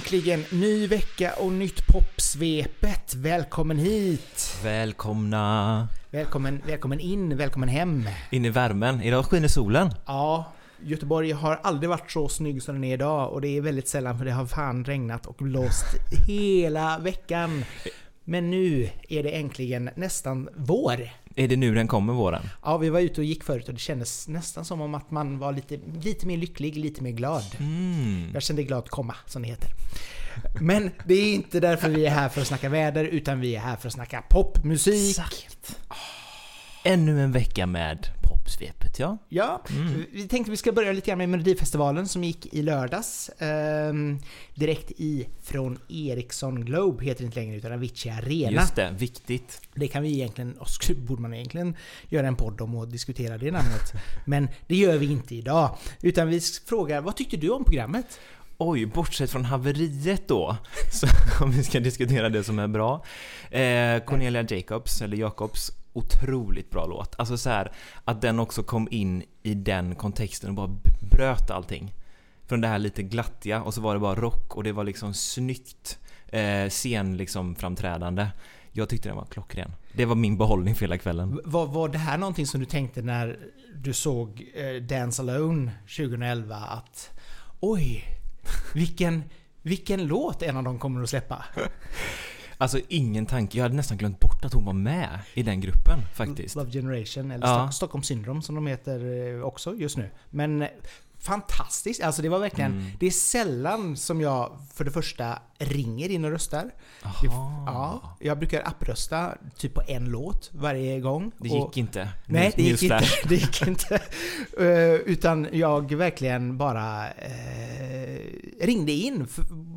Äntligen ny vecka och nytt popsvepet. Välkommen hit! Välkomna Välkommen, välkommen in, välkommen hem. in i värmen. Idag skiner solen. Ja, Göteborg har aldrig varit så snygg som den är idag och det är väldigt sällan för det har fan regnat och blåst hela veckan. Men nu är det äntligen nästan vår. Är det nu den kommer våren? Ja, vi var ute och gick förut och det kändes nästan som om att man var lite, lite mer lycklig, lite mer glad. Mm. Jag kände glad komma, som det heter. Men det är inte därför vi är här för att snacka väder, utan vi är här för att snacka popmusik. Exakt. Ännu en vecka med popsvepet, ja. Ja, vi tänkte vi ska börja lite grann med Melodifestivalen som gick i lördags. Ehm, direkt i från Ericsson Globe, heter det inte längre, utan Avicii Arena. Just det, viktigt. Det kan vi egentligen, och borde man egentligen göra en podd om och diskutera det namnet. Men det gör vi inte idag. Utan vi frågar, vad tyckte du om programmet? Oj, bortsett från haveriet då, så om vi ska diskutera det som är bra. Eh, Cornelia Jacobs, eller Jacobs, otroligt bra låt. Alltså så här, att den också kom in i den kontexten och bara bröt allting. Från det här lite glattiga och så var det bara rock och det var liksom snyggt eh, scen liksom framträdande. Jag tyckte den var klockren. Det var min behållning för hela kvällen. Var, var det här någonting som du tänkte när du såg eh, Dance Alone 2011 att oj, vilken, vilken låt en av dem kommer att släppa? Alltså ingen tanke, jag hade nästan glömt bort att hon var med i den gruppen faktiskt. Love Generation, eller Ja. Stock- Stockholm Syndrome som de heter eh, också just nu. Men eh, fantastiskt, alltså det var verkligen, Mm. det är sällan som jag för det första ringer in och röstar. Ja, jag brukar apprösta typ på en låt varje gång. Det Och- gick inte. Nej, det gick inte. Det gick inte. Eh, utan jag verkligen bara eh, ringde in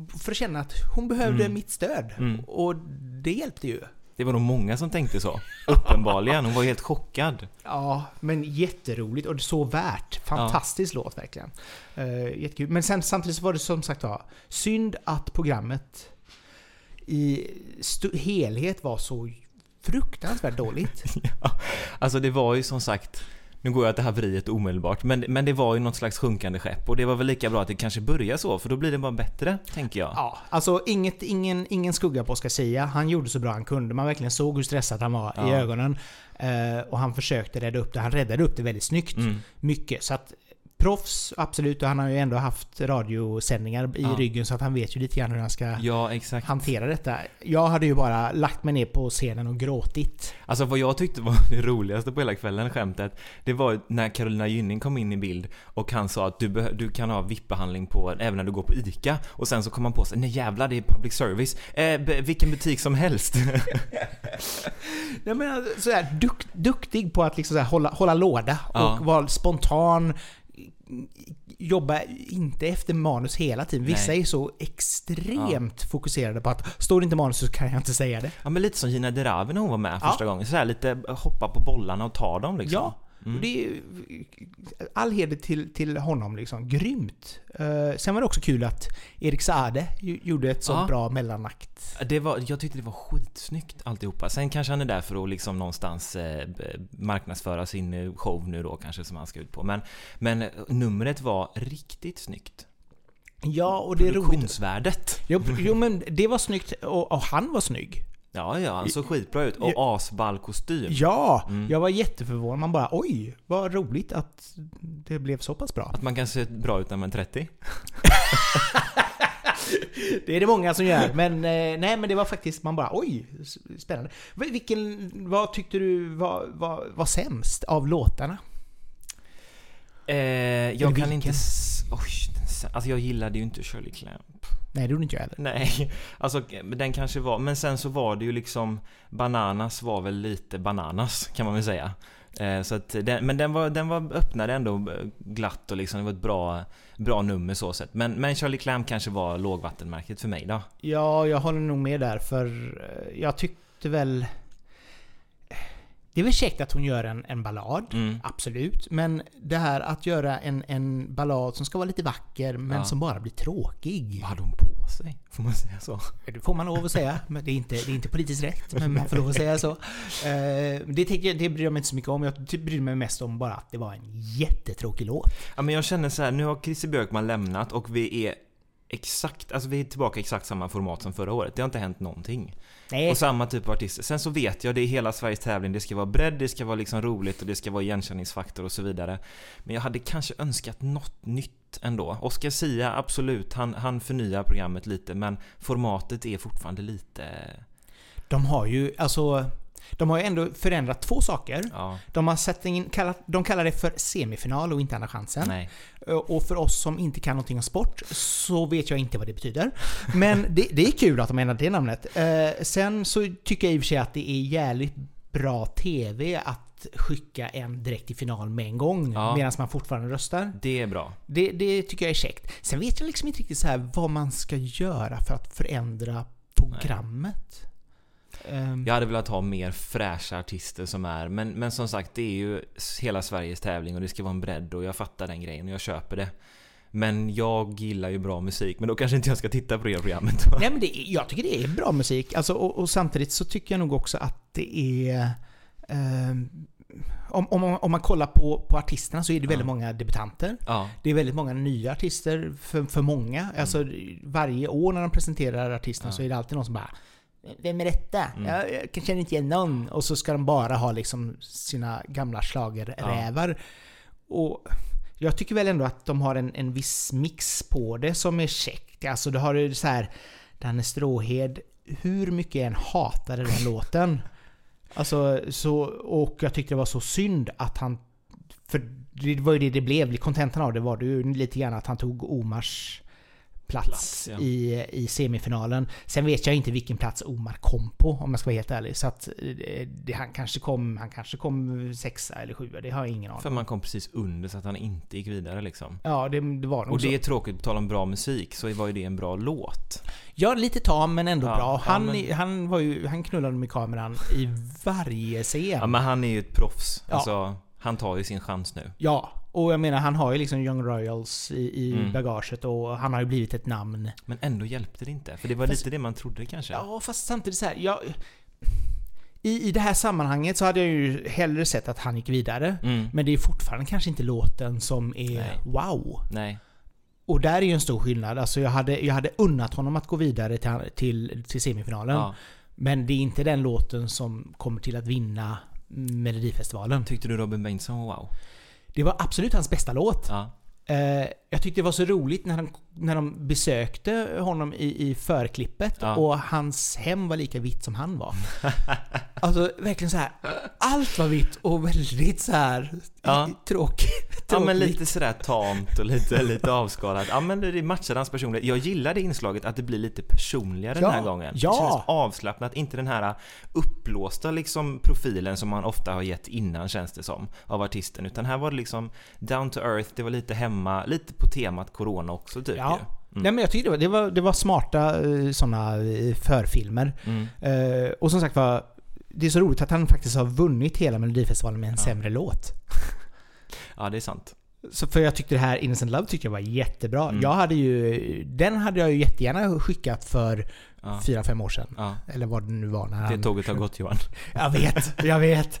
för, att känna att hon behövde Mm. mitt stöd. Mm. Och det hjälpte ju. Det var nog många som tänkte så. Uppenbarligen. Hon var helt chockad. Ja, men jätteroligt och så värt. Fantastisk låt verkligen. Uh, jättekul. Men sen, samtidigt så var det som sagt var synd att programmet i helhet var så fruktansvärt dåligt. Ja. Alltså det var ju som sagt, nu går jag till haveriet omedelbart, men, men det var ju något slags sjunkande skepp och det var väl lika bra att det kanske börjar så, för då blir det bara bättre, tänker jag. Ja, alltså inget, ingen, ingen skugga på Oscar Sia. Han gjorde så bra han kunde. Man verkligen såg hur stressad han var i Ja. ögonen. Eh, och han försökte rädda upp det. Han räddade upp det väldigt snyggt. Mm. Mycket. Så att proffs, absolut. Och han har ju ändå haft radiosändningar i Ja. ryggen så att han vet ju lite grann hur han ska Ja, hantera detta. Jag hade ju bara lagt mig ner på scenen och gråtit. Alltså vad jag tyckte var det roligaste på hela kvällen, skämtet, det var när Carolina Gynning kom in i bild och han sa att du, du kan ha VIP-behandling på, även när du går på ICA. Och sen så kom han på sig, nej jävlar det är public service. Eh, vilken butik som helst. Jag menar, sådär duk, duktig på att liksom sådär hålla, hålla låda och Ja. vara spontan. Jobba inte efter manus hela tiden. Vissa Nej. är så extremt fokuserade på att står det inte manus så kan jag inte säga det. ja men lite som Gina Dirawi när hon var med Ja. första gången. Så här lite hoppa på bollarna och ta dem liksom. Ja, Mm. och det är all heder till, till honom liksom. Grymt! Uh, sen var det också kul att Erik Saade gjorde ett så Ja. bra mellanakt. Det var, jag tyckte det var skitsnyggt alltihopa. Sen kanske han är där för att liksom någonstans eh, marknadsföra sin eh, show nu då kanske som han ska ut på. Men, men eh, numret var riktigt snyggt. Ja, och det är roligt. Produktionsvärdet. Jo, jo men det var snyggt och, och han var snygg. Ja, ja, han såg skitbra ut. Och asball kostym. Ja, Mm. jag var jätteförvånad. Man bara oj, vad roligt att det blev så pass bra. Att man kan se bra ut när man är 30. Det är det många som gör, men eh, nej men det var faktiskt, man bara oj, spännande. Vilken, vad tyckte du var, var, var sämst av låtarna? Eh, jag kan inte... Oj, s- alltså jag gillade ju inte Shirley Clamp. Nej, det gjorde inte jag heller. Nej, alltså den kanske var... Men sen så var det ju liksom... Bananas var väl lite bananas, kan man väl säga. Eh, så att den, men den var, den var öppnade ändå glatt och liksom det var ett bra, bra nummer så sett. Men, men Charlie Clamp kanske var lågvattenmärket för mig då. Ja, jag håller nog med där, för eh, jag tyckte väl... Det är väl käckt att hon gör en, en ballad, Mm. absolut. Men det här att göra en, en ballad som ska vara lite vacker, men Ja. som bara blir tråkig. Vad hade hon på sig? Får man säga så? Det får man lov att säga, men det är inte, det är inte politiskt rätt. Men man får lov att säga så. Eh, Det, tänker jag, det bryr jag mig inte så mycket om. Jag bryr mig mest om bara att det var en jättetråkig låt. Ja, men jag känner så här, nu har Christer Björkman lämnat och vi är exakt, alltså vi är tillbaka i exakt samma format som förra året. Det har inte hänt någonting. Nej. Och samma typ av artister. Sen så vet jag, det är hela Sveriges tävling. Det ska vara bredd, det ska vara liksom roligt och det ska vara igenkänningsfaktor och så vidare. Men jag hade kanske önskat något nytt ändå. Oscar Sia, absolut, han, han förnyar programmet lite men formatet är fortfarande lite... De har ju, alltså... De har ju ändå förändrat två saker. Ja, De har satt in, kallat, de kallar det för semifinal och inte Andra chansen. nej. Och för oss som inte kan någonting om sport så vet jag inte vad det betyder. Men det, det är kul att de ändrat det namnet. Eh, sen så tycker jag i och för sig att det är jävligt bra TV att skicka en direkt i final med en gång Ja. medan man fortfarande röstar. Det är bra. Det, det tycker jag är käckt. Sen vet jag liksom inte riktigt så här vad man ska göra för att förändra programmet. Ehm, Jag hade velat ha mer fräscha artister som är, men, men som sagt det är ju hela Sveriges tävling och det ska vara en bredd och jag fattar den grejen och jag köper det. Men jag gillar ju bra musik, men då kanske inte jag ska titta på det programmet. Nej men det, jag tycker det är bra musik. Alltså, och, och samtidigt så tycker jag nog också att det är... ehm, om, om, man- om man kollar på, på artisterna så är det väldigt Ja. många debutanter. Ja, Det är väldigt många nya artister för, för många. Alltså varje år när de presenterar artisterna Ja. så är det alltid någon som bara Vem är detta? Mm. Jag, jag känner inte igen någon. Och så ska de bara ha liksom sina gamla schlagerrävar. Och jag tycker väl ändå att de har en, en viss mix på det som är käckt. Alltså du har ju så här Danne Stråhed, hur mycket jag än hatade den låten. Alltså, så, och jag tyckte det var så synd att han... För det var ju det det blev. Kontentan av det var det ju lite grann att han tog Omars plats, Plats, ja. i, i semifinalen. Sen vet jag inte vilken plats Omar kom på om jag ska vara helt ärlig. Så att eh, det, han, kanske kom, han kanske kom sexa eller sjua, det har jag ingen aning för man kom precis under så att han inte gick vidare liksom. Ja, det, det var nog Och så. det är tråkigt, på tal om bra musik, så var ju det en bra låt. Ja, lite tam men ändå Ja, bra. ja, Han, men- han, var ju, han knullade med kameran i varje scen. Ja men han är ju ett proffs. Ja. Alltså, han tar ju sin chans nu. Ja, och jag menar han har ju liksom Young Royals i, i Mm. bagaget och han har ju blivit ett namn. Men ändå hjälpte det inte. För det var Fast- lite det man trodde kanske. Ja, fast samtidigt så här, jag, i, I det här sammanhanget så hade jag ju hellre sett att han gick vidare. Mm. Men det är fortfarande kanske inte låten som är Nej. wow. Nej. Och där är ju en stor skillnad. Alltså jag hade, jag hade unnat honom att gå vidare till, till, till semifinalen. Ja. Men det är inte den låten som kommer till att vinna Melodifestivalen. Tyckte du Robin Bengtsson var wow? Det var absolut hans bästa låt. Ja. Eh, jag tyckte det var så roligt när, han, när de besökte honom i, i förklippet Ja. och hans hem var lika vitt som han var. alltså verkligen så här. Allt var vitt och väldigt så här Ja. tråkigt. Ja men lite sådär tamt och lite, lite avskalat. Ja men det matchar hans personlighet. Jag gillar det inslaget att det blir lite personligare Ja, den här gången. ja. Det känns avslappnat, inte den här uppblåsta liksom profilen som man ofta har gett innan känns det som. Av artisten. Utan här var det liksom down to earth, det var lite hemma, lite på temat corona också typ Ja. ju. Mm. Nej men jag tyckte det var, det var, det var smarta eh, sådana eh, förfilmer. Mm. Eh, och som sagt var, det är så roligt att han faktiskt har vunnit hela Melodifestivalen med en Ja. sämre låt. Ja det är sant. Så för jag tyckte det här Innocent Love tyckte jag var jättebra. Mm. Jag hade ju, den hade jag ju jättegärna skickat för Ja. fyra fem år sedan. Ja. Eller vad det nu var när Det han... tåget har gått Johan. Jag vet, jag vet.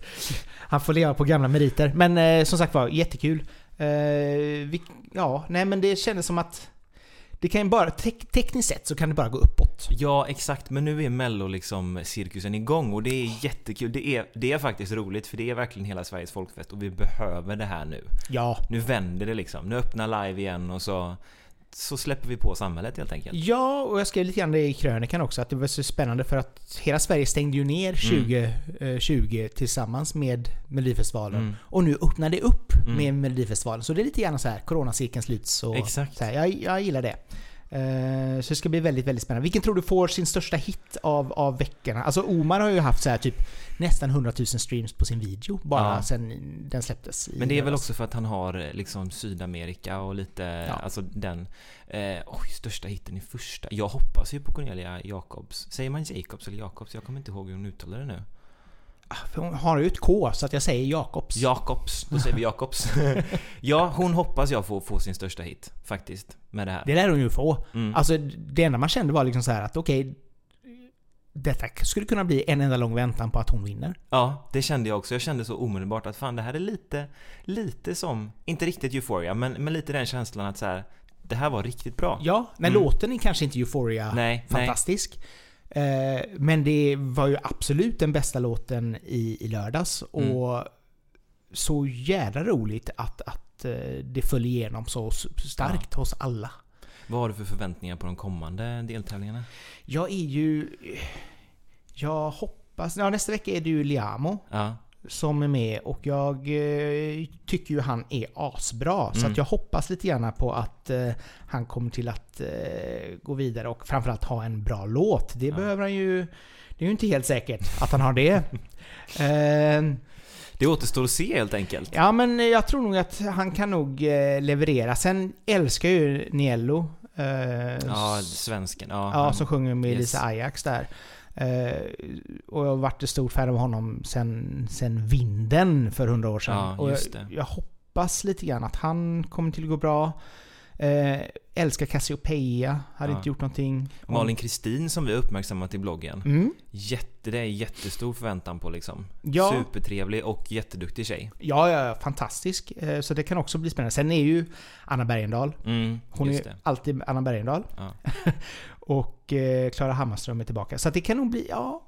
Han får leva på gamla meriter. Men eh, som sagt var, jättekul. Eh, vi, ja, nej men det kändes som att det kan ju bara, tek, tekniskt sett så kan det bara gå uppåt. Ja, exakt. Men nu är mello liksom cirkusen igång och det är jättekul. Det är, det är faktiskt roligt för det är verkligen hela Sveriges folkfest och vi behöver det här nu. Ja. Nu vänder det liksom. Nu öppnar live igen och så, så släpper vi på samhället helt enkelt. Ja, och jag skrev lite grann det i krönikan också, att det var så spännande för att hela Sverige stängde ju ner 2020 tillsammans med Melodifestivalen. Mm. Och nu öppnar det upp Mm. med Melodifestivalen. Så det är lite grann så här, coronacirkeln sluts och Exakt. så här, jag, jag gillar det. Eh, så det ska bli väldigt, väldigt spännande. Vilken tror du får sin största hit av, av veckorna? Alltså Omar har ju haft så här typ nästan 100 000 streams på sin video bara Ja. sen den släpptes. Men det är väl också för att han har eh, liksom Sydamerika och lite, Ja. alltså den, eh, oj, största hitten i första. Jag hoppas ju på Cornelia Jacobs. Säger man Jacobs eller Jacobs? Jag kommer inte ihåg hur hon uttalar det nu. Hon har ju ett K, så att jag säger Jakobs. Jakobs, då säger vi Jakobs. ja, hon hoppas jag får få sin största hit, faktiskt, med det här. Det lär hon ju få. Mm. Alltså det enda man kände var liksom så här att okej, detta skulle kunna bli en enda lång väntan på att hon vinner. Ja, det kände jag också. Jag kände så omedelbart att fan det här är lite, lite som, inte riktigt Euphoria, men, men lite den känslan att så här, det här var riktigt bra. Ja, men Mm. låten är kanske inte Euphoria Nej, nej. Eh, men det var ju absolut den bästa låten i, i lördags. Och Mm. så jävla roligt att, att eh, det föll igenom så starkt hos alla. Vad har du för förväntningar på de kommande deltävlingarna? Jag är ju... Jag hoppas... Ja, nästa vecka är det ju Liamo Ja, som är med och jag eh, tycker ju han är asbra. Så Mm. att jag hoppas lite grann på att eh, han kommer till att eh, gå vidare och framförallt ha en bra låt. Det Ja. behöver han ju... Det är ju inte helt säkert att han har det. Eh, det återstår att se helt enkelt. ja men jag tror nog att han kan nog eh, leverera. Sen älskar jag ju Niello. Eh, Ja, svensken. Ja, Ja, han- som sjunger med yes. Lisa Ajax där. Eh, och jag har varit ett stort fan av honom sen, sen Vinden för hundra år sedan. Ja, just jag, det. jag hoppas lite grann att han kommer till att gå bra. Eh, älskar Cassiopeia, hade Ja. inte gjort någonting. Malin Kristin som vi har uppmärksammat i bloggen. Mm. Jätte, det är jättestor förväntan på liksom. Ja. Supertrevlig och jätteduktig tjej. Ja, ja, fantastisk. Eh, så det kan också bli spännande. Sen är ju Anna Bergendahl. Mm, Hon är det. alltid Anna Bergendahl. Ja. Och eh, Klara Hammarström är tillbaka. Så det kan nog bli, ja...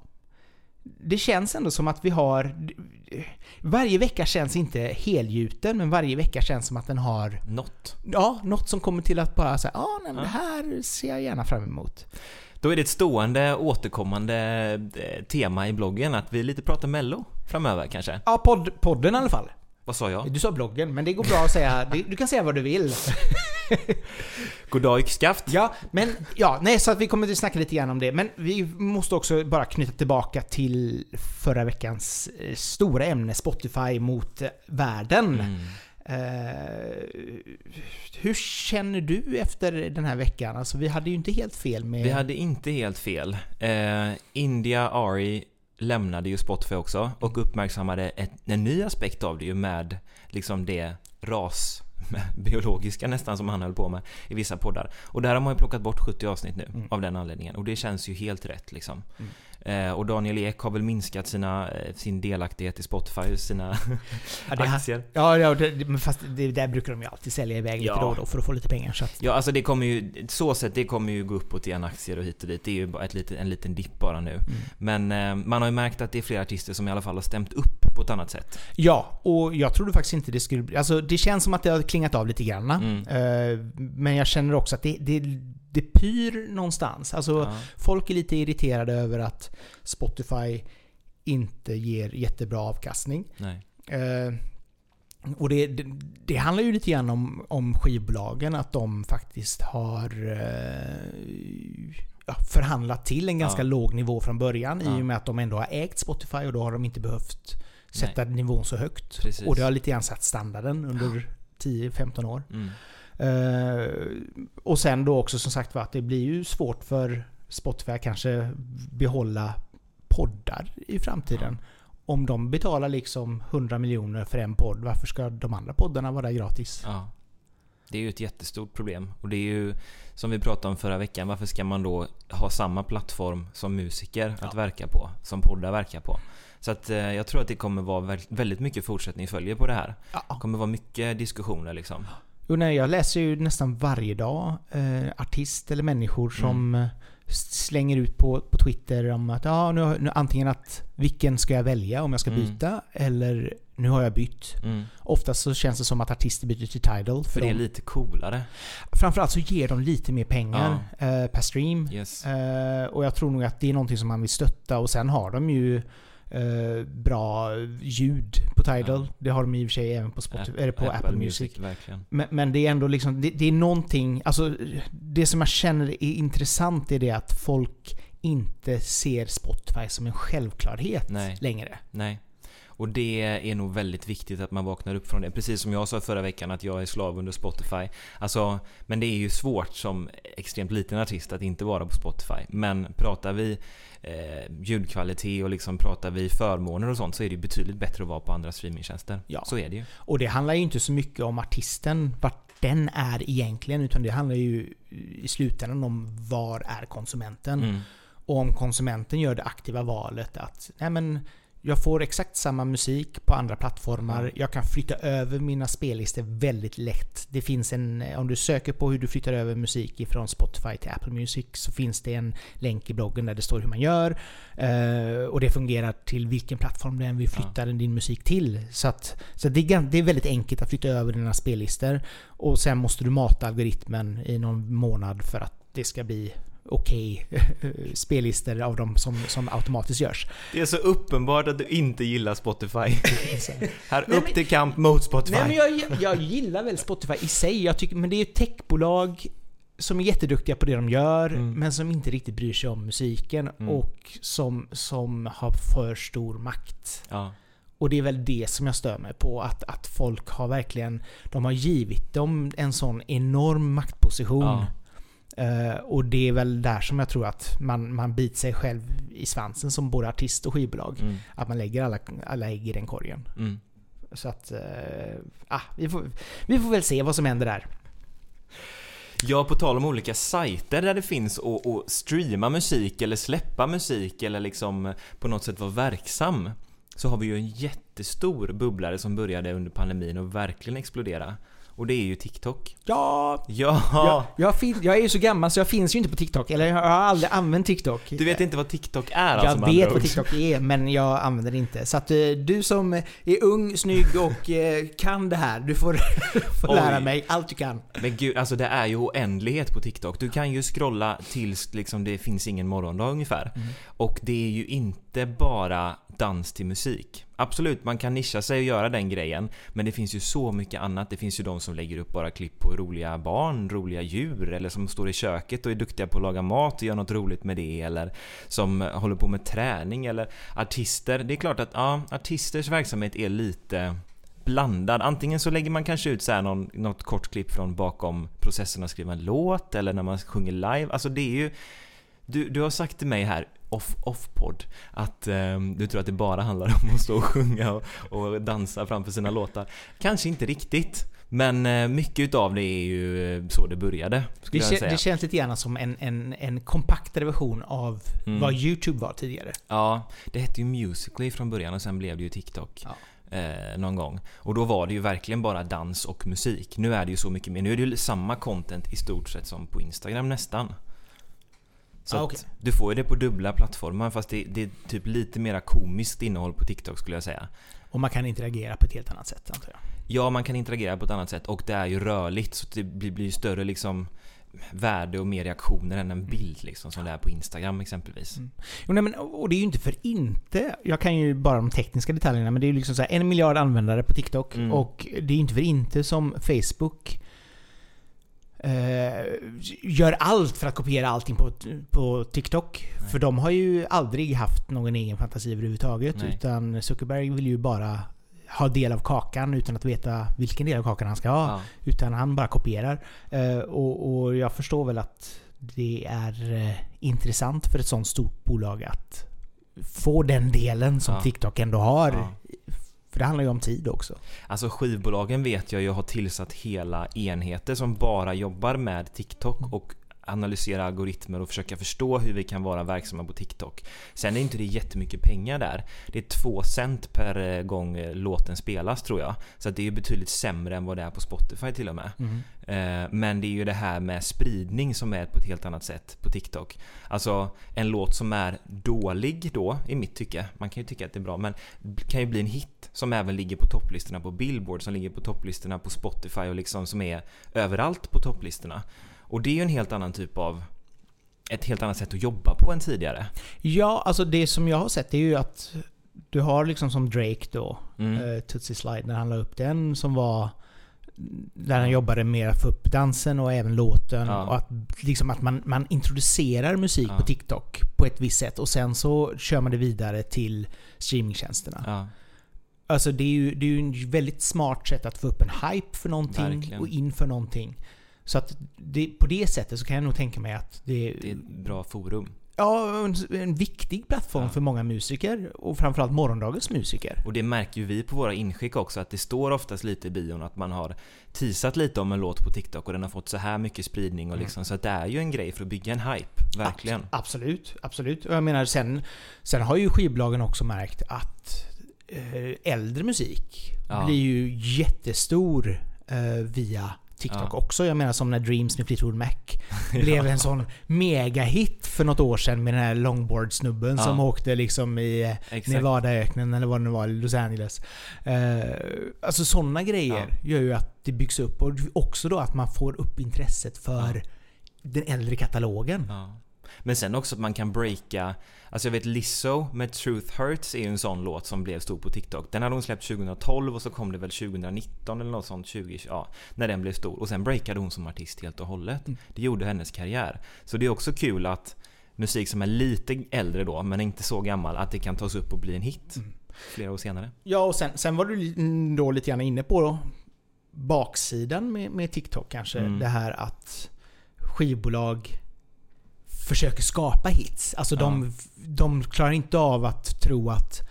Det känns ändå som att vi har... Varje vecka känns inte helgjuten, men varje vecka känns som att den har... Något. Ja, något som kommer till att bara säga ja, nej, men Ja. det här ser jag gärna fram emot. Då är det ett stående, återkommande eh, tema i bloggen att vi lite pratar mello framöver kanske. Ja, podd, podden i alla fall. Vad sa jag? Du sa bloggen, men det går bra att säga... Du kan säga vad du vill. Goddag yxskaft. Ja, men ja, nej, så att vi kommer att snacka lite grann om det. Men vi måste också bara knyta tillbaka till förra veckans eh, stora ämne Spotify mot eh, världen. Mm. Eh, hur känner du efter den här veckan? Alltså vi hade ju inte helt fel med... Vi hade inte helt fel. Eh, India Ari lämnade ju Spotify också och uppmärksammade ett, en ny aspekt av det ju med liksom det ras biologiska nästan som han höll på med i vissa poddar. Och där har man ju plockat bort 70 avsnitt nu Mm. av den anledningen och det känns ju helt rätt liksom. Mm. Eh, och Daniel Ek har väl minskat sina, eh, sin delaktighet i Spotify, sina ja, det, aktier. ja, ja, det, fast det, där brukar de ju alltid sälja iväg lite Ja. då och då för att få lite pengar. Så att, Ja, alltså det kommer ju, så sett, det kommer ju gå uppåt igen aktier och hit och dit. Det är ju bara ett litet, en liten dipp bara nu. mm. Men eh, man har ju märkt att det är flera artister som i alla fall har stämt upp på ett annat sätt. Ja, och jag trodde faktiskt inte det skulle. Alltså det känns som att det har klingat av lite grann. Mm. Men jag känner också att det, det, det pyr någonstans. Alltså Ja. folk är lite irriterade över att Spotify inte ger jättebra avkastning. Nej. Eh, och det, det, det handlar ju lite grann om, om skivbolagen, att de faktiskt har eh, förhandlat till en ganska Ja. låg nivå från början Ja. i och med att de ändå har ägt Spotify och då har de inte behövt sätta nivån så högt. Precis. Och det har lite grann satt standarden under 10-15 år. Mm. Eh, och sen då också som sagt var att det blir ju svårt för Spotify att kanske behålla poddar i framtiden. Om de betalar liksom 100 miljoner för en podd, varför ska de andra poddarna vara gratis? Ja. Det är ju ett jättestort problem. Och det är ju, som vi pratade om förra veckan, varför ska man då ha samma plattform som musiker att Ja. verka på? Som poddar verkar på? Så att eh, jag tror att det kommer vara väl- väldigt mycket fortsättning följer på det här. Det Ja. kommer vara mycket diskussioner liksom. Jo, nej, jag läser ju nästan varje dag eh, artist eller människor som Mm. slänger ut på, på Twitter om att ja, nu, nu antingen att vilken ska jag välja om jag ska Mm. byta eller nu har jag bytt. Mm. Oftast så känns det som att artister byter till Tidal. För det är de- lite coolare. Framförallt så ger de lite mer pengar eh, per stream. Yes. Eh, och jag tror nog att det är någonting som man vill stötta och sen har de ju eh, bra ljud på Tidal. Ja. Det har de i och för sig även på, Spotify, eller på Apple, Music. Verkligen. Men, men det är ändå liksom, det, det är någonting, alltså det som jag känner är intressant är det att folk inte ser Spotify som en självklarhet Nej. längre. Nej. Och det är nog väldigt viktigt att man vaknar upp från det. Precis som jag sa förra veckan att jag är slav under Spotify. Alltså, men det är ju svårt som extremt liten artist att inte vara på Spotify. Men pratar vi eh, ljudkvalitet och liksom pratar vi förmåner och sånt så är det ju betydligt bättre att vara på andra streamingtjänster. Ja. Så är det ju. Och det handlar ju inte så mycket om artisten, vart den är egentligen, utan det handlar ju i slutändan om var är konsumenten? Mm. Och om konsumenten gör det aktiva valet att nej men jag får exakt samma musik på andra plattformar. Ja. Jag kan flytta över mina spellistor väldigt lätt. Det finns en... Om du söker på hur du flyttar över musik ifrån Spotify till Apple Music så finns det en länk i bloggen där det står hur man gör. Eh, och det fungerar till vilken plattform du än vill flytta din musik till. Så, att, så det, är, det är väldigt enkelt att flytta över dina spellistor. Och sen måste du mata algoritmen i någon månad för att det ska bli okej spellistor av de som, som automatiskt görs. Det är så uppenbart att du inte gillar Spotify. Här, Nej, upp men- till kamp mot Spotify. Nej men jag, jag gillar väl Spotify i sig, jag tycker, men det är ett techbolag som är jätteduktiga på det de gör, Mm. men som inte riktigt bryr sig om musiken Mm. och som, som har för stor makt. Ja. Och det är väl det som jag stör mig på, att, att folk har verkligen... De har givit dem en sån enorm maktposition. Ja. Eh, och det är väl där som jag tror att man, man biter sig själv i svansen som både artist och skivbolag. Mm. Att man lägger alla, alla ägg i den korgen. Mm. Så att... eh, ah, vi, får, vi får väl se vad som händer där. Ja, på tal om olika sajter där det finns att, att streama musik eller släppa musik eller liksom på något sätt vara verksam. Så har vi ju en jättestor bubblare som började under pandemin och verkligen explodera. Och det är ju TikTok. Ja, Ja! jag, jag, fin, jag är ju så gammal så jag finns ju inte på TikTok. Eller jag har aldrig använt TikTok. Du vet inte vad TikTok är Jag alltså med vet vad. TikTok är, men jag använder det inte. Så att eh, du som är ung, snygg och eh, kan det här, du får, får lära mig allt du kan. Men gud, alltså det är ju oändlighet på TikTok. Du kan ju scrolla tills liksom det finns ingen morgondag ungefär. Mm. Och det är ju inte bara dans till musik. Absolut, man kan nischa sig och göra den grejen. Men det finns ju så mycket annat. Det finns ju de som lägger upp bara klipp på roliga barn, roliga djur. Eller som står i köket och är duktiga på att laga mat och gör något roligt med det. Eller som håller på med träning. Eller artister. Det är klart att ja, artisters verksamhet är lite blandad. Antingen så lägger man kanske ut så här någon, något kort klipp från bakom processen att skriva en låt eller när man sjunger live. Alltså det är ju... Du, du har sagt till mig här, off-podd, att ehm, du tror att det bara handlar om att stå och sjunga och, och dansa framför sina låtar. Kanske inte riktigt. Men eh, mycket utav det är ju eh, så det började, Det, säga. det känns lite grann som en, en, en kompaktare version av Mm. vad YouTube var tidigare. Ja, det hette ju Musical.ly från början och sen blev det ju TikTok. Ja. Eh, någon gång. Och då var det ju verkligen bara dans och musik. Nu är det ju så mycket mer. Nu är det ju samma content i stort sett som på Instagram nästan. Så Ah, okej. du får ju det på dubbla plattformar fast det, det är typ lite mera komiskt innehåll på TikTok skulle jag säga. Och man kan interagera på ett helt annat sätt antar jag. Ja, man kan interagera på ett annat sätt och det är ju rörligt så det blir, blir större liksom värde och mer reaktioner än en bild liksom som det är på Instagram exempelvis. Mm. Jo, nej, men, och det är ju inte för inte. Jag kan ju bara de tekniska detaljerna, men det är ju liksom så en miljard användare på TikTok. Mm. Och det är ju inte för inte som Facebook eh, gör allt för att kopiera allting på, på TikTok. Nej. För de har ju aldrig haft någon egen fantasi överhuvudtaget. Nej. Utan Zuckerberg vill ju bara ha del av kakan utan att veta vilken del av kakan han ska ha. Ja. Utan han bara kopierar. Eh, och, och jag förstår väl att det är eh, intressant för ett sånt stort bolag att få den delen som Ja. TikTok ändå har. Ja. För det handlar ju om tid också. Alltså skivbolagen vet jag ju har tillsatt hela enheter som bara jobbar med TikTok och analysera algoritmer och försöka förstå hur vi kan vara verksamma på TikTok. Sen är inte det jättemycket pengar där. Det är två cent per eh, gång eh, låten spelas tror jag. Så det är betydligt sämre än vad det är på Spotify till och med. Eh, Men det är ju det här med spridning som är på ett helt annat sätt på TikTok. Alltså en låt som är dålig då, i mitt tycke, man kan ju tycka att det är bra, men kan ju bli en hit som även ligger på topplistorna på Billboard, som ligger på topplistorna på Spotify och liksom som är överallt på topplistorna. Och det är ju en helt annan typ av ett helt annat sätt att jobba på än tidigare. Ja, alltså det som jag har sett är ju att du har liksom som Drake då, Mm. eh, Tootsie Slide, när han la upp den som var där han jobbade med att få upp dansen och även låten. Ja. Och att, liksom att man, man introducerar musik Ja. på TikTok på ett visst sätt och sen så kör man det vidare till streamingtjänsterna. Ja. Alltså det är ju det är ju en väldigt smart sätt att få upp en hype för någonting Verkligen. och inför någonting. Så att det, på det sättet så kan jag nog tänka mig att det... Det är ett bra forum. Ja, en, en viktig plattform Ja. för många musiker och framförallt morgondagens musiker. Och det märker ju vi på våra inskick också, att det står oftast lite i bion att man har teasat lite om en låt på TikTok och den har fått så här mycket spridning och liksom, så att det är ju en grej för att bygga en hype, verkligen. Abs- absolut, absolut. Och jag menar sen, sen har ju skivbolagen också märkt att eh, äldre musik Ja. blir ju jättestor eh, via TikTok Ja. också. Jag menar som när Dreams med Fleetwood Mac blev en sån megahit för något år sedan med den här longboard-snubben Ja. som åkte liksom i Exakt. Nevadaöknen eller vad det nu var, i Los Angeles. Eh, alltså sådana grejer gör ju att det byggs upp och också då att man får upp intresset för den äldre katalogen. Men sen också att man kan breaka, alltså jag vet Lizzo med Truth Hurts är ju en sån låt som blev stor på TikTok. Den hade hon släppt 2012 och så kom det väl 2019 eller något sånt, 20, ja, när den blev stor. Och sen breakade hon som artist helt och hållet. Mm. Det gjorde hennes karriär. Så det är också kul att musik som är lite äldre då, men inte så gammal, att det kan tas upp och bli en hit. Mm. Flera år senare. Ja, och sen, sen var du då lite grann inne på då, baksidan med, med TikTok kanske. Mm. Det här att skivbolag försöker skapa hits. Alltså de, de klarar inte av att tro att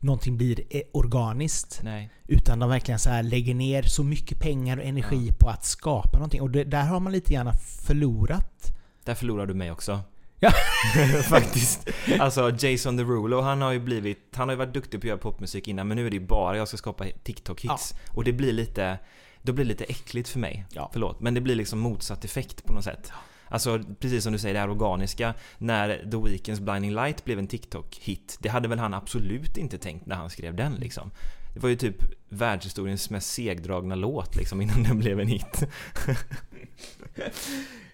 någonting blir eh, organiskt. Nej. Utan de verkligen så här lägger ner så mycket pengar och energi på att skapa någonting. Och det, där har man lite grann förlorat. Där förlorar du mig också. Ja. Faktiskt. Alltså Jason Derulo, han har ju blivit, han har ju varit duktig på att göra popmusik innan men nu är det ju bara jag ska skapa TikTok-hits. Och det blir lite, då blir det lite äckligt för mig. Ja. Förlåt. Men det blir liksom motsatt effekt på något sätt. Alltså precis som du säger, det här organiska. När The Weeknds Blinding Light blev en TikTok-hit, det hade väl han absolut inte tänkt när han skrev den liksom. Det var ju typ världshistoriens mest segdragna låt liksom innan den blev en hit.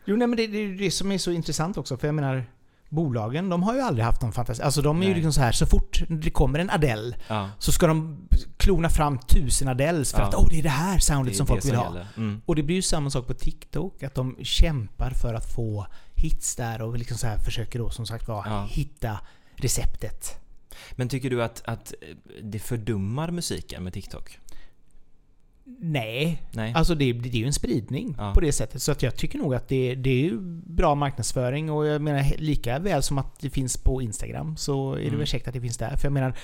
Jo, nej, men det, det är det som är så intressant också. För jag menar, bolagen, de har ju aldrig haft någon fantasi. Alltså de är ju Nej. liksom så här, så fort det kommer en Adele Ja. så ska de klona fram tusen Adeles för Ja. att åh, det är det här Det soundet är som det folk vill ha. Mm. Och det blir ju samma sak på TikTok, att de kämpar för att få hits där och liksom så här försöker då som sagt var Ja. hitta receptet. Men tycker du att, att det fördummar musiken med TikTok? Nej, Nej? alltså det, det är ju en spridning Ja. på det sättet. Så att jag tycker nog att det, det är ju bra marknadsföring och jag menar lika väl som att det finns på Instagram så är det Mm. väl käckt att det finns där. För jag menar,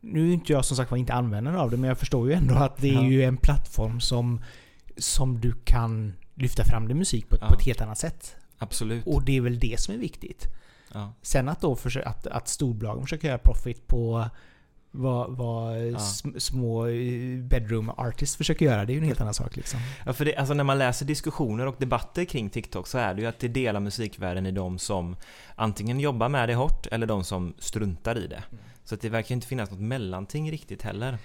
nu är inte jag som sagt var inte användare av det men jag förstår ju ändå att det är Ja. ju en plattform som, som du kan lyfta fram din musik på, ett- Ja. på ett helt annat sätt. Absolut. Och det är väl det som är viktigt. Sen att då försö- att, att storbolagen försöker göra profit på vad, vad Ja. sm- små eh, bedroom artists försöker göra, det är ju en helt annan sak liksom. Ja, för det, alltså när man läser diskussioner och debatter kring TikTok så är det ju att det delar musikvärlden i de som antingen jobbar med det hårt eller de som struntar i det. Mm. Så att det verkar inte finnas något mellanting riktigt heller.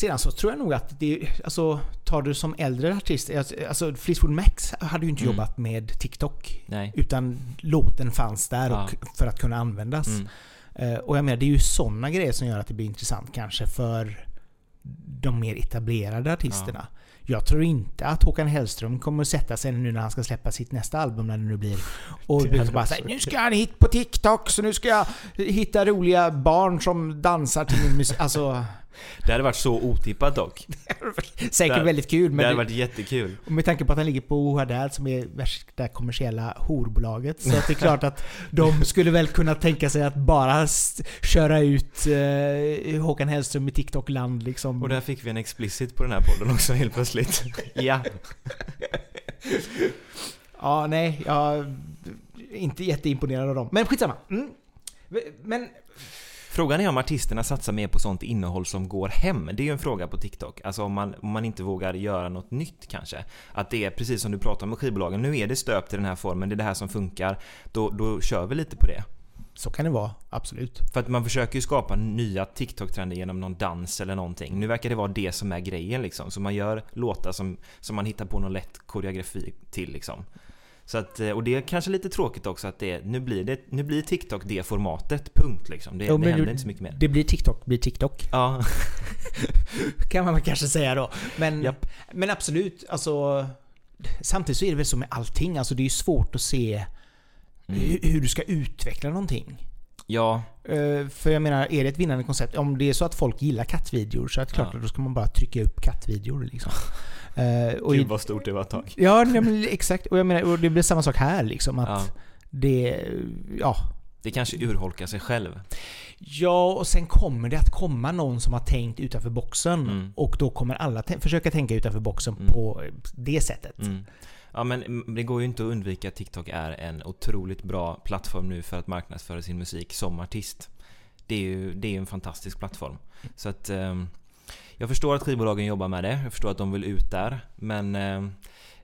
Sedan så tror jag nog att det, alltså tar du som äldre artist, alltså Fleetwood Mac hade ju inte Mm. jobbat med TikTok. Nej. Utan låten fanns där Ja. och för att kunna användas. Mm. Eh, Och jag menar, det är ju sådana grejer som gör att det blir intressant kanske för de mer etablerade artisterna. Jag tror inte att Håkan Hellström kommer att sätta sig nu när han ska släppa sitt nästa album när det nu blir. Och bara säga nu ska han hit på TikTok så nu ska jag hitta roliga barn som dansar till min musik. Alltså, Det hade varit så otippat dock. säkert väldigt kul det men hade det, varit jättekul. och med tanke på att han ligger på Ohadad som är värsta kommersiella horbolaget. Så att det är klart att de skulle väl kunna tänka sig att bara köra ut eh, Håkan Hellström i TikTok-land liksom. Och där fick vi en explicit på den här podden också helt plötsligt. ja. Ja, nej, jag är inte jätteimponerad av dem. Men skitsamma. Mm. Men Frågan är om artisterna satsar mer på sånt innehåll som går hem. Det är ju en fråga på TikTok. Alltså om man, om man inte vågar göra något nytt kanske. Att det är precis som du pratar om med skivbolagen. Nu är det stöpt i den här formen, det är det här som funkar. Då, då kör vi lite på det. så kan det vara, absolut. För att man försöker ju skapa nya TikTok-trender genom någon dans eller någonting. Nu verkar det vara det som är grejen liksom. Så man gör låtar som, som man hittar på någon lätt koreografi till liksom. Så att, och det är kanske lite tråkigt också att det, nu blir det, nu blir TikTok det formatet, punkt liksom. Det, Jo, det händer du- inte så mycket mer. Det blir TikTok, blir TikTok. Ja, Kan man kanske säga då. Men, Japp. men absolut, alltså... Samtidigt så är det väl så med allting. Alltså det är ju svårt att se Mm. hur, hur du ska utveckla någonting. ja, Eh, för jag menar, är det ett vinnande koncept? Om det är så att folk gillar kattvideor så är det klart Ja. då ska man bara trycka upp kattvideor liksom. Eh, och i, gud vad stort det var ett tag. ja, nej, men exakt. Och jag menar, och det blir samma sak här liksom. Att Ja. det... Ja. Det kanske urholkar sig själv. Ja, och sen kommer det att komma någon som har tänkt utanför boxen. Mm. Och då kommer alla försöka tänka utanför boxen Mm. på det sättet. Mm. Ja men det går ju inte att undvika att TikTok är en otroligt bra plattform nu för att marknadsföra sin musik som artist. Det är ju det är en fantastisk plattform. Så att ehm, jag förstår att skivbolagen jobbar med det, jag förstår att de vill ut där. Men ehm,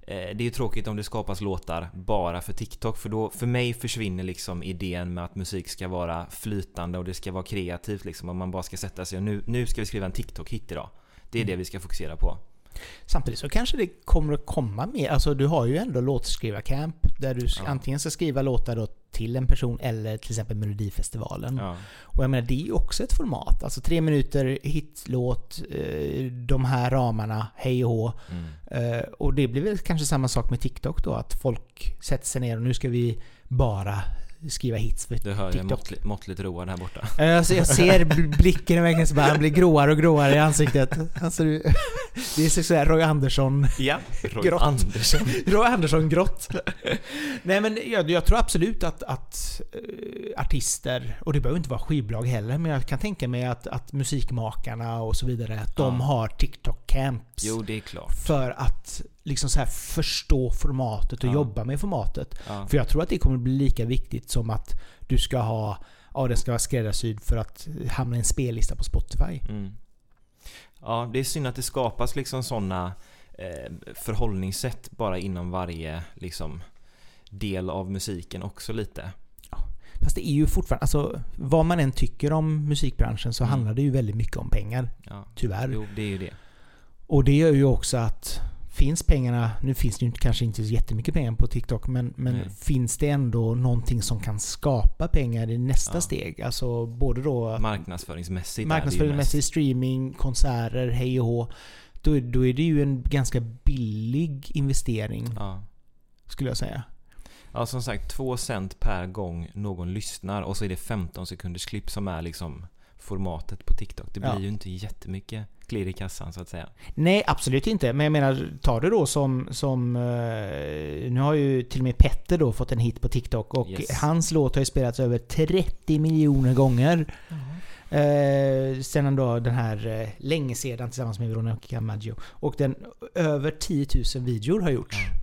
eh, det är ju tråkigt om det skapas låtar bara för TikTok för då, för mig försvinner liksom idén med att musik ska vara flytande och det ska vara kreativt liksom. Om man bara ska sätta sig och nu, nu ska vi skriva en TikTok-hit idag. Det är det vi ska fokusera på. Samtidigt så kanske det kommer att komma mer. Alltså du har ju ändå låtskrivarcamp där du Ja. antingen ska skriva låtar då till en person eller till exempel Melodifestivalen. Ja. Och jag menar, det är ju också ett format. Alltså tre minuter, hitlåt, eh, de här ramarna, hej och hå. Mm. Eh, och det blir väl kanske samma sak med TikTok då, att folk sätter sig ner och nu ska vi bara skriva hits för Du hör ju TikTok. måttligt, måttligt road här borta. Alltså jag ser bl- blicken i väggen så bara han blir gråare och gråare i ansiktet. Alltså, det är så sådär Roy Andersson Ja, Roy Grått. Andersson. Roy Andersson grått. Nej men jag, jag tror absolut att, att eh, artister, och det behöver inte vara skivbolag heller, men jag kan tänka mig att, att musikmakarna och så vidare, att de Ja. har TikTok-camps. Jo, det är klart. För att liksom så här förstå formatet och Ja. jobba med formatet. Ja. För jag tror att det kommer bli lika viktigt som att du ska ha, ja den ska vara skräddarsydd för att hamna i en spellista på Spotify. Mm. Ja, det är synd att det skapas liksom sådana eh, förhållningssätt bara inom varje liksom, del av musiken också lite. Fast det är ju fortfarande, alltså vad man än tycker om musikbranschen så Mm. handlar det ju väldigt mycket om pengar. Ja. Tyvärr. Jo, det är ju det. Och det gör ju också att Finns pengarna, nu finns det ju kanske inte så jättemycket pengar på TikTok, men, men Nej. finns det ändå någonting som kan skapa pengar i nästa Ja. steg? Alltså både då Marknadsföringsmässigt är det ju marknadsföringsmässig streaming, konserter, hej och hå. Då, då är det ju en ganska billig investering, Ja. skulle jag säga. ja, som sagt, två cent per gång någon lyssnar och så är det 15 sekunders klipp som är liksom formatet på TikTok. Det blir Ja. ju inte jättemycket klirr i kassan så att säga. Nej, absolut inte. Men jag menar, ta det då som... som eh, nu har ju till och med Petter då fått en hit på TikTok och Yes. hans låt har ju spelats över 30 miljoner gånger. Eh, sen då den här eh, länge sedan tillsammans med Veronica Maggio. Och den över 10 000 videor har gjorts. Ja.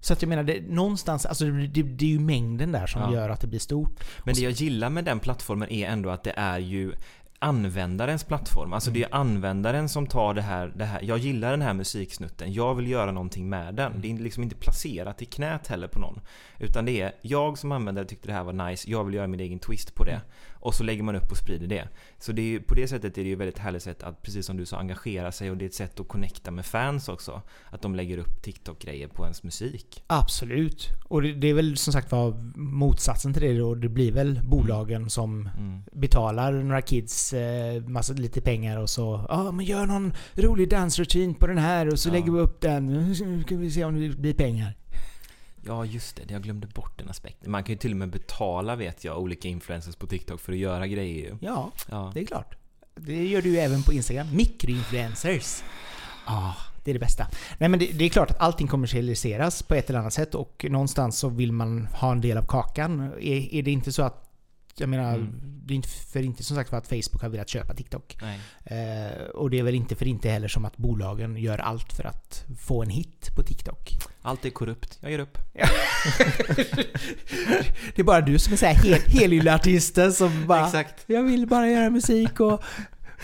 Så att jag menar, det, någonstans, alltså det, det är ju mängden där som Ja. gör att det blir stort. Men det jag gillar med den plattformen är ändå att det är ju användarens plattform. Alltså det är användaren som tar det här, det här. Jag gillar den här musiksnutten. Jag vill göra någonting med den. Det är liksom inte placerat i knät heller på någon. Utan det är jag som användare tyckte det här var nice. Jag vill göra min egen twist på det. Och så lägger man upp och sprider det. Så det ju- på det sättet är det ju väldigt härligt sätt att, precis som du sa, engagera sig. Och det är ett sätt att connecta med fans också. Att de lägger upp TikTok-grejer på ens musik. Absolut. Och det, det är väl som sagt var motsatsen till det då. Det blir väl bolagen som Mm. betalar några kids eh, massa, lite pengar och så Ja men gör någon rolig dansrutin på den här och så Ja. lägger vi upp den. Nu ska vi se om det blir pengar. Ja, just det. Jag glömde bort den aspekten. Man kan ju till och med betala, vet jag, olika influencers på TikTok för att göra grejer. Ja, Ja. det är klart. Det gör du ju även på Instagram. Mikroinfluencers. Ah, det är det bästa. Nej men det, det är klart att allting kommersialiseras på ett eller annat sätt och någonstans så vill man ha en del av kakan. Är, är det inte så att jag menar, Mm. det är inte för inte som sagt för att Facebook har velat köpa TikTok. Eh, och det är väl inte för inte heller som att bolagen gör allt för att få en hit på TikTok. Allt är korrupt. Jag ger upp. Det är bara du som är såhär hel, helylle-artisten som bara Exakt. Jag vill bara göra musik och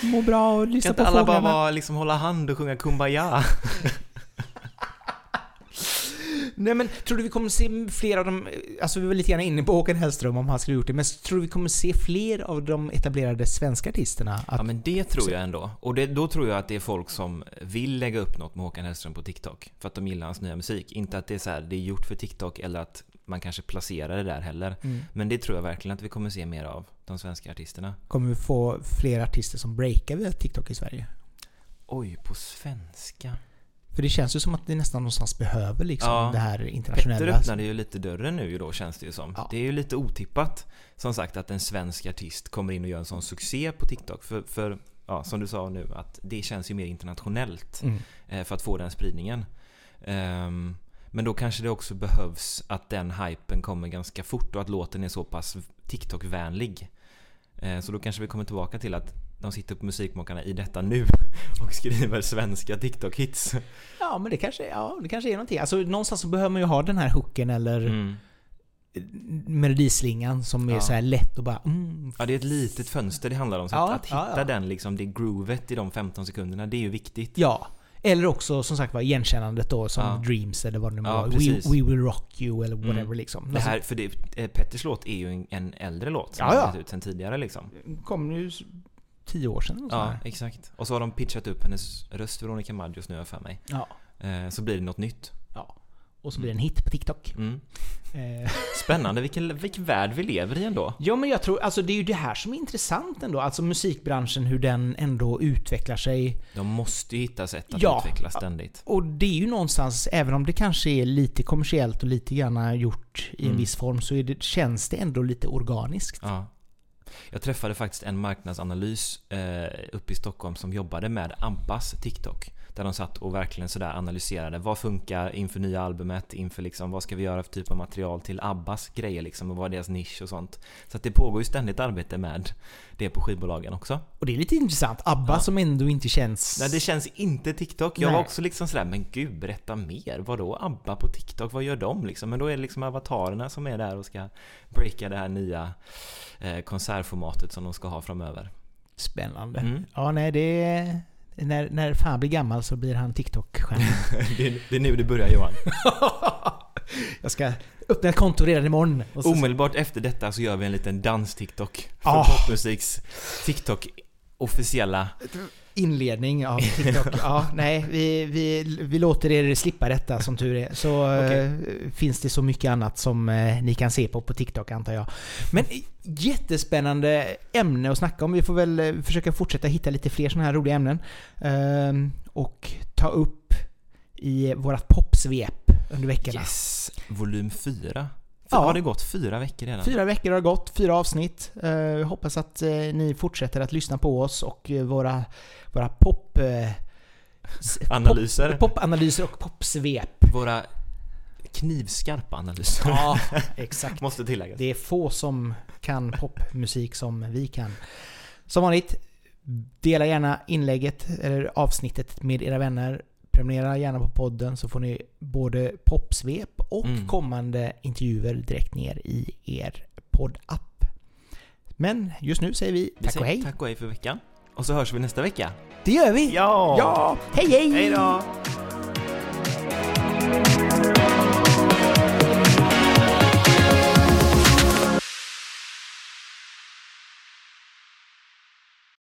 må bra och lyssna Kan inte på alla bara fåglarna. vara, liksom hålla hand och sjunga Kumbaya? Nej men tror du vi kommer se fler av de... Alltså vi var lite grann inne på Håkan Hellström om han skulle gjort det. Men tror du vi kommer se fler av de etablerade svenska artisterna? Att, Ja men det tror jag ändå. Och det, då tror jag att det är folk som vill lägga upp något med Håkan Hellström på TikTok. För att de gillar hans nya musik. Inte att det är så här, det är gjort för TikTok eller att man kanske placerar det där heller. mm. Men det tror jag verkligen att vi kommer se mer av, de svenska artisterna. Kommer vi få fler artister som breakar via TikTok i Sverige? Oj, på svenska? För det känns ju som att det nästan någonstans behöver liksom Ja. det här Petter internationella. öppnade ju lite dörren nu då känns det ju som. Ja. Det är ju lite otippat som sagt att en svensk artist kommer in och gör en sån succé på TikTok. För, för ja, som du sa nu, att det känns ju mer internationellt Mm. eh, för att få den spridningen. Ehm, Men då kanske det också behövs att den hypen kommer ganska fort och att låten är så pass TikTok-vänlig. Eh, så då kanske vi kommer tillbaka till att de sitter på musikmakarna i detta nu och skriver svenska TikTok-hits. Ja, men det kanske, ja, det kanske är någonting. Alltså någonstans så behöver man ju ha den här hooken eller Mm. melodislingan som är Ja. så här lätt och bara mm, Ja, det är ett litet fönster det handlar om. Så Ja, att, att hitta ja. den liksom, det groovet i de 15 sekunderna, det är ju viktigt. Ja. Eller också som sagt var igenkännandet då som. Dreams eller vad det nu var. We, precis. we will rock you eller whatever Mm. liksom. Det här, för det, eh, Petters låt är ju en, en äldre låt som Ja, ja. har ut sen tidigare liksom. Alltså, kom ju tio år sedan. Ja, sådär. exakt. Och så har de pitchat upp hennes röst, Veronica Maggios nu har jag för mig. ja. Eh, så blir det något nytt. ja. Och så blir det en hit på TikTok. Mm. Eh, Spännande, vilken, vilken värld vi lever i ändå. Ja, men jag tror, alltså det är ju det här som är intressant ändå. Alltså musikbranschen, hur den ändå utvecklar sig. De måste ju hitta sätt att Ja. utvecklas ständigt. Och det är ju någonstans, även om det kanske är lite kommersiellt och lite grann gjort i en Mm. viss form, så det, känns det ändå lite organiskt. Ja. Jag träffade faktiskt en marknadsanalys eh, uppe i Stockholm som jobbade med Ampas TikTok. Där de satt och verkligen sådär analyserade vad funkar inför nya albumet, inför liksom vad ska vi göra för typ av material till Abbas grejer liksom och vad är deras nisch och sånt. Så att det pågår ju ständigt arbete med det på skivbolagen också. Och det är lite intressant. ABBA Ja. som ändå inte känns... Nej, det känns inte TikTok. Jag Nej. var också liksom sådär, men gud, berätta mer. Vadå ABBA på TikTok? Vad gör de liksom? Men då är det liksom avatarerna som är där och ska breaka det här nya eh, konsertformatet som de ska ha framöver. Spännande. Mm. Ja, nej det. När, när fan blir gammal så blir han TikTok-stjärna. det, det är nu det börjar Johan. jag ska öppna ett konto redan imorgon. Och så- Omedelbart efter detta så gör vi en liten dans-TikTok. För Ah. popmusiks TikTok officiella. Inledning av TikTok. ja, nej, vi, vi, vi låter er slippa detta som tur är. Så eh, finns det så mycket annat som eh, ni kan se på på TikTok antar jag. Men eh, jättespännande ämne att snacka om. Vi får väl försöka fortsätta hitta lite fler sådana här roliga ämnen. Ehm, och ta upp i vårat popsvep under veckorna. Yes! Volym 4. Ja. Har det gått fyra veckor redan? Fyra veckor har gått, fyra avsnitt. Eh, Jag hoppas att eh, ni fortsätter att lyssna på oss och eh, våra, våra pop... eh, Analyser. Pop, popanalyser och popsvep. Våra knivskarpa analyser. Ja, exakt. Måste tilläggas. Det är få som kan popmusik som vi kan. Som vanligt, dela gärna inlägget eller avsnittet med era vänner. Prenumerera gärna på podden så får ni både popsvep och Mm. kommande intervjuer direkt ner i er poddapp. Men just nu säger vi Vi tack och säger hej. Tack och hej för veckan. Och så hörs vi nästa vecka. Det gör vi! Ja! Ja! Hej hej! Hej då!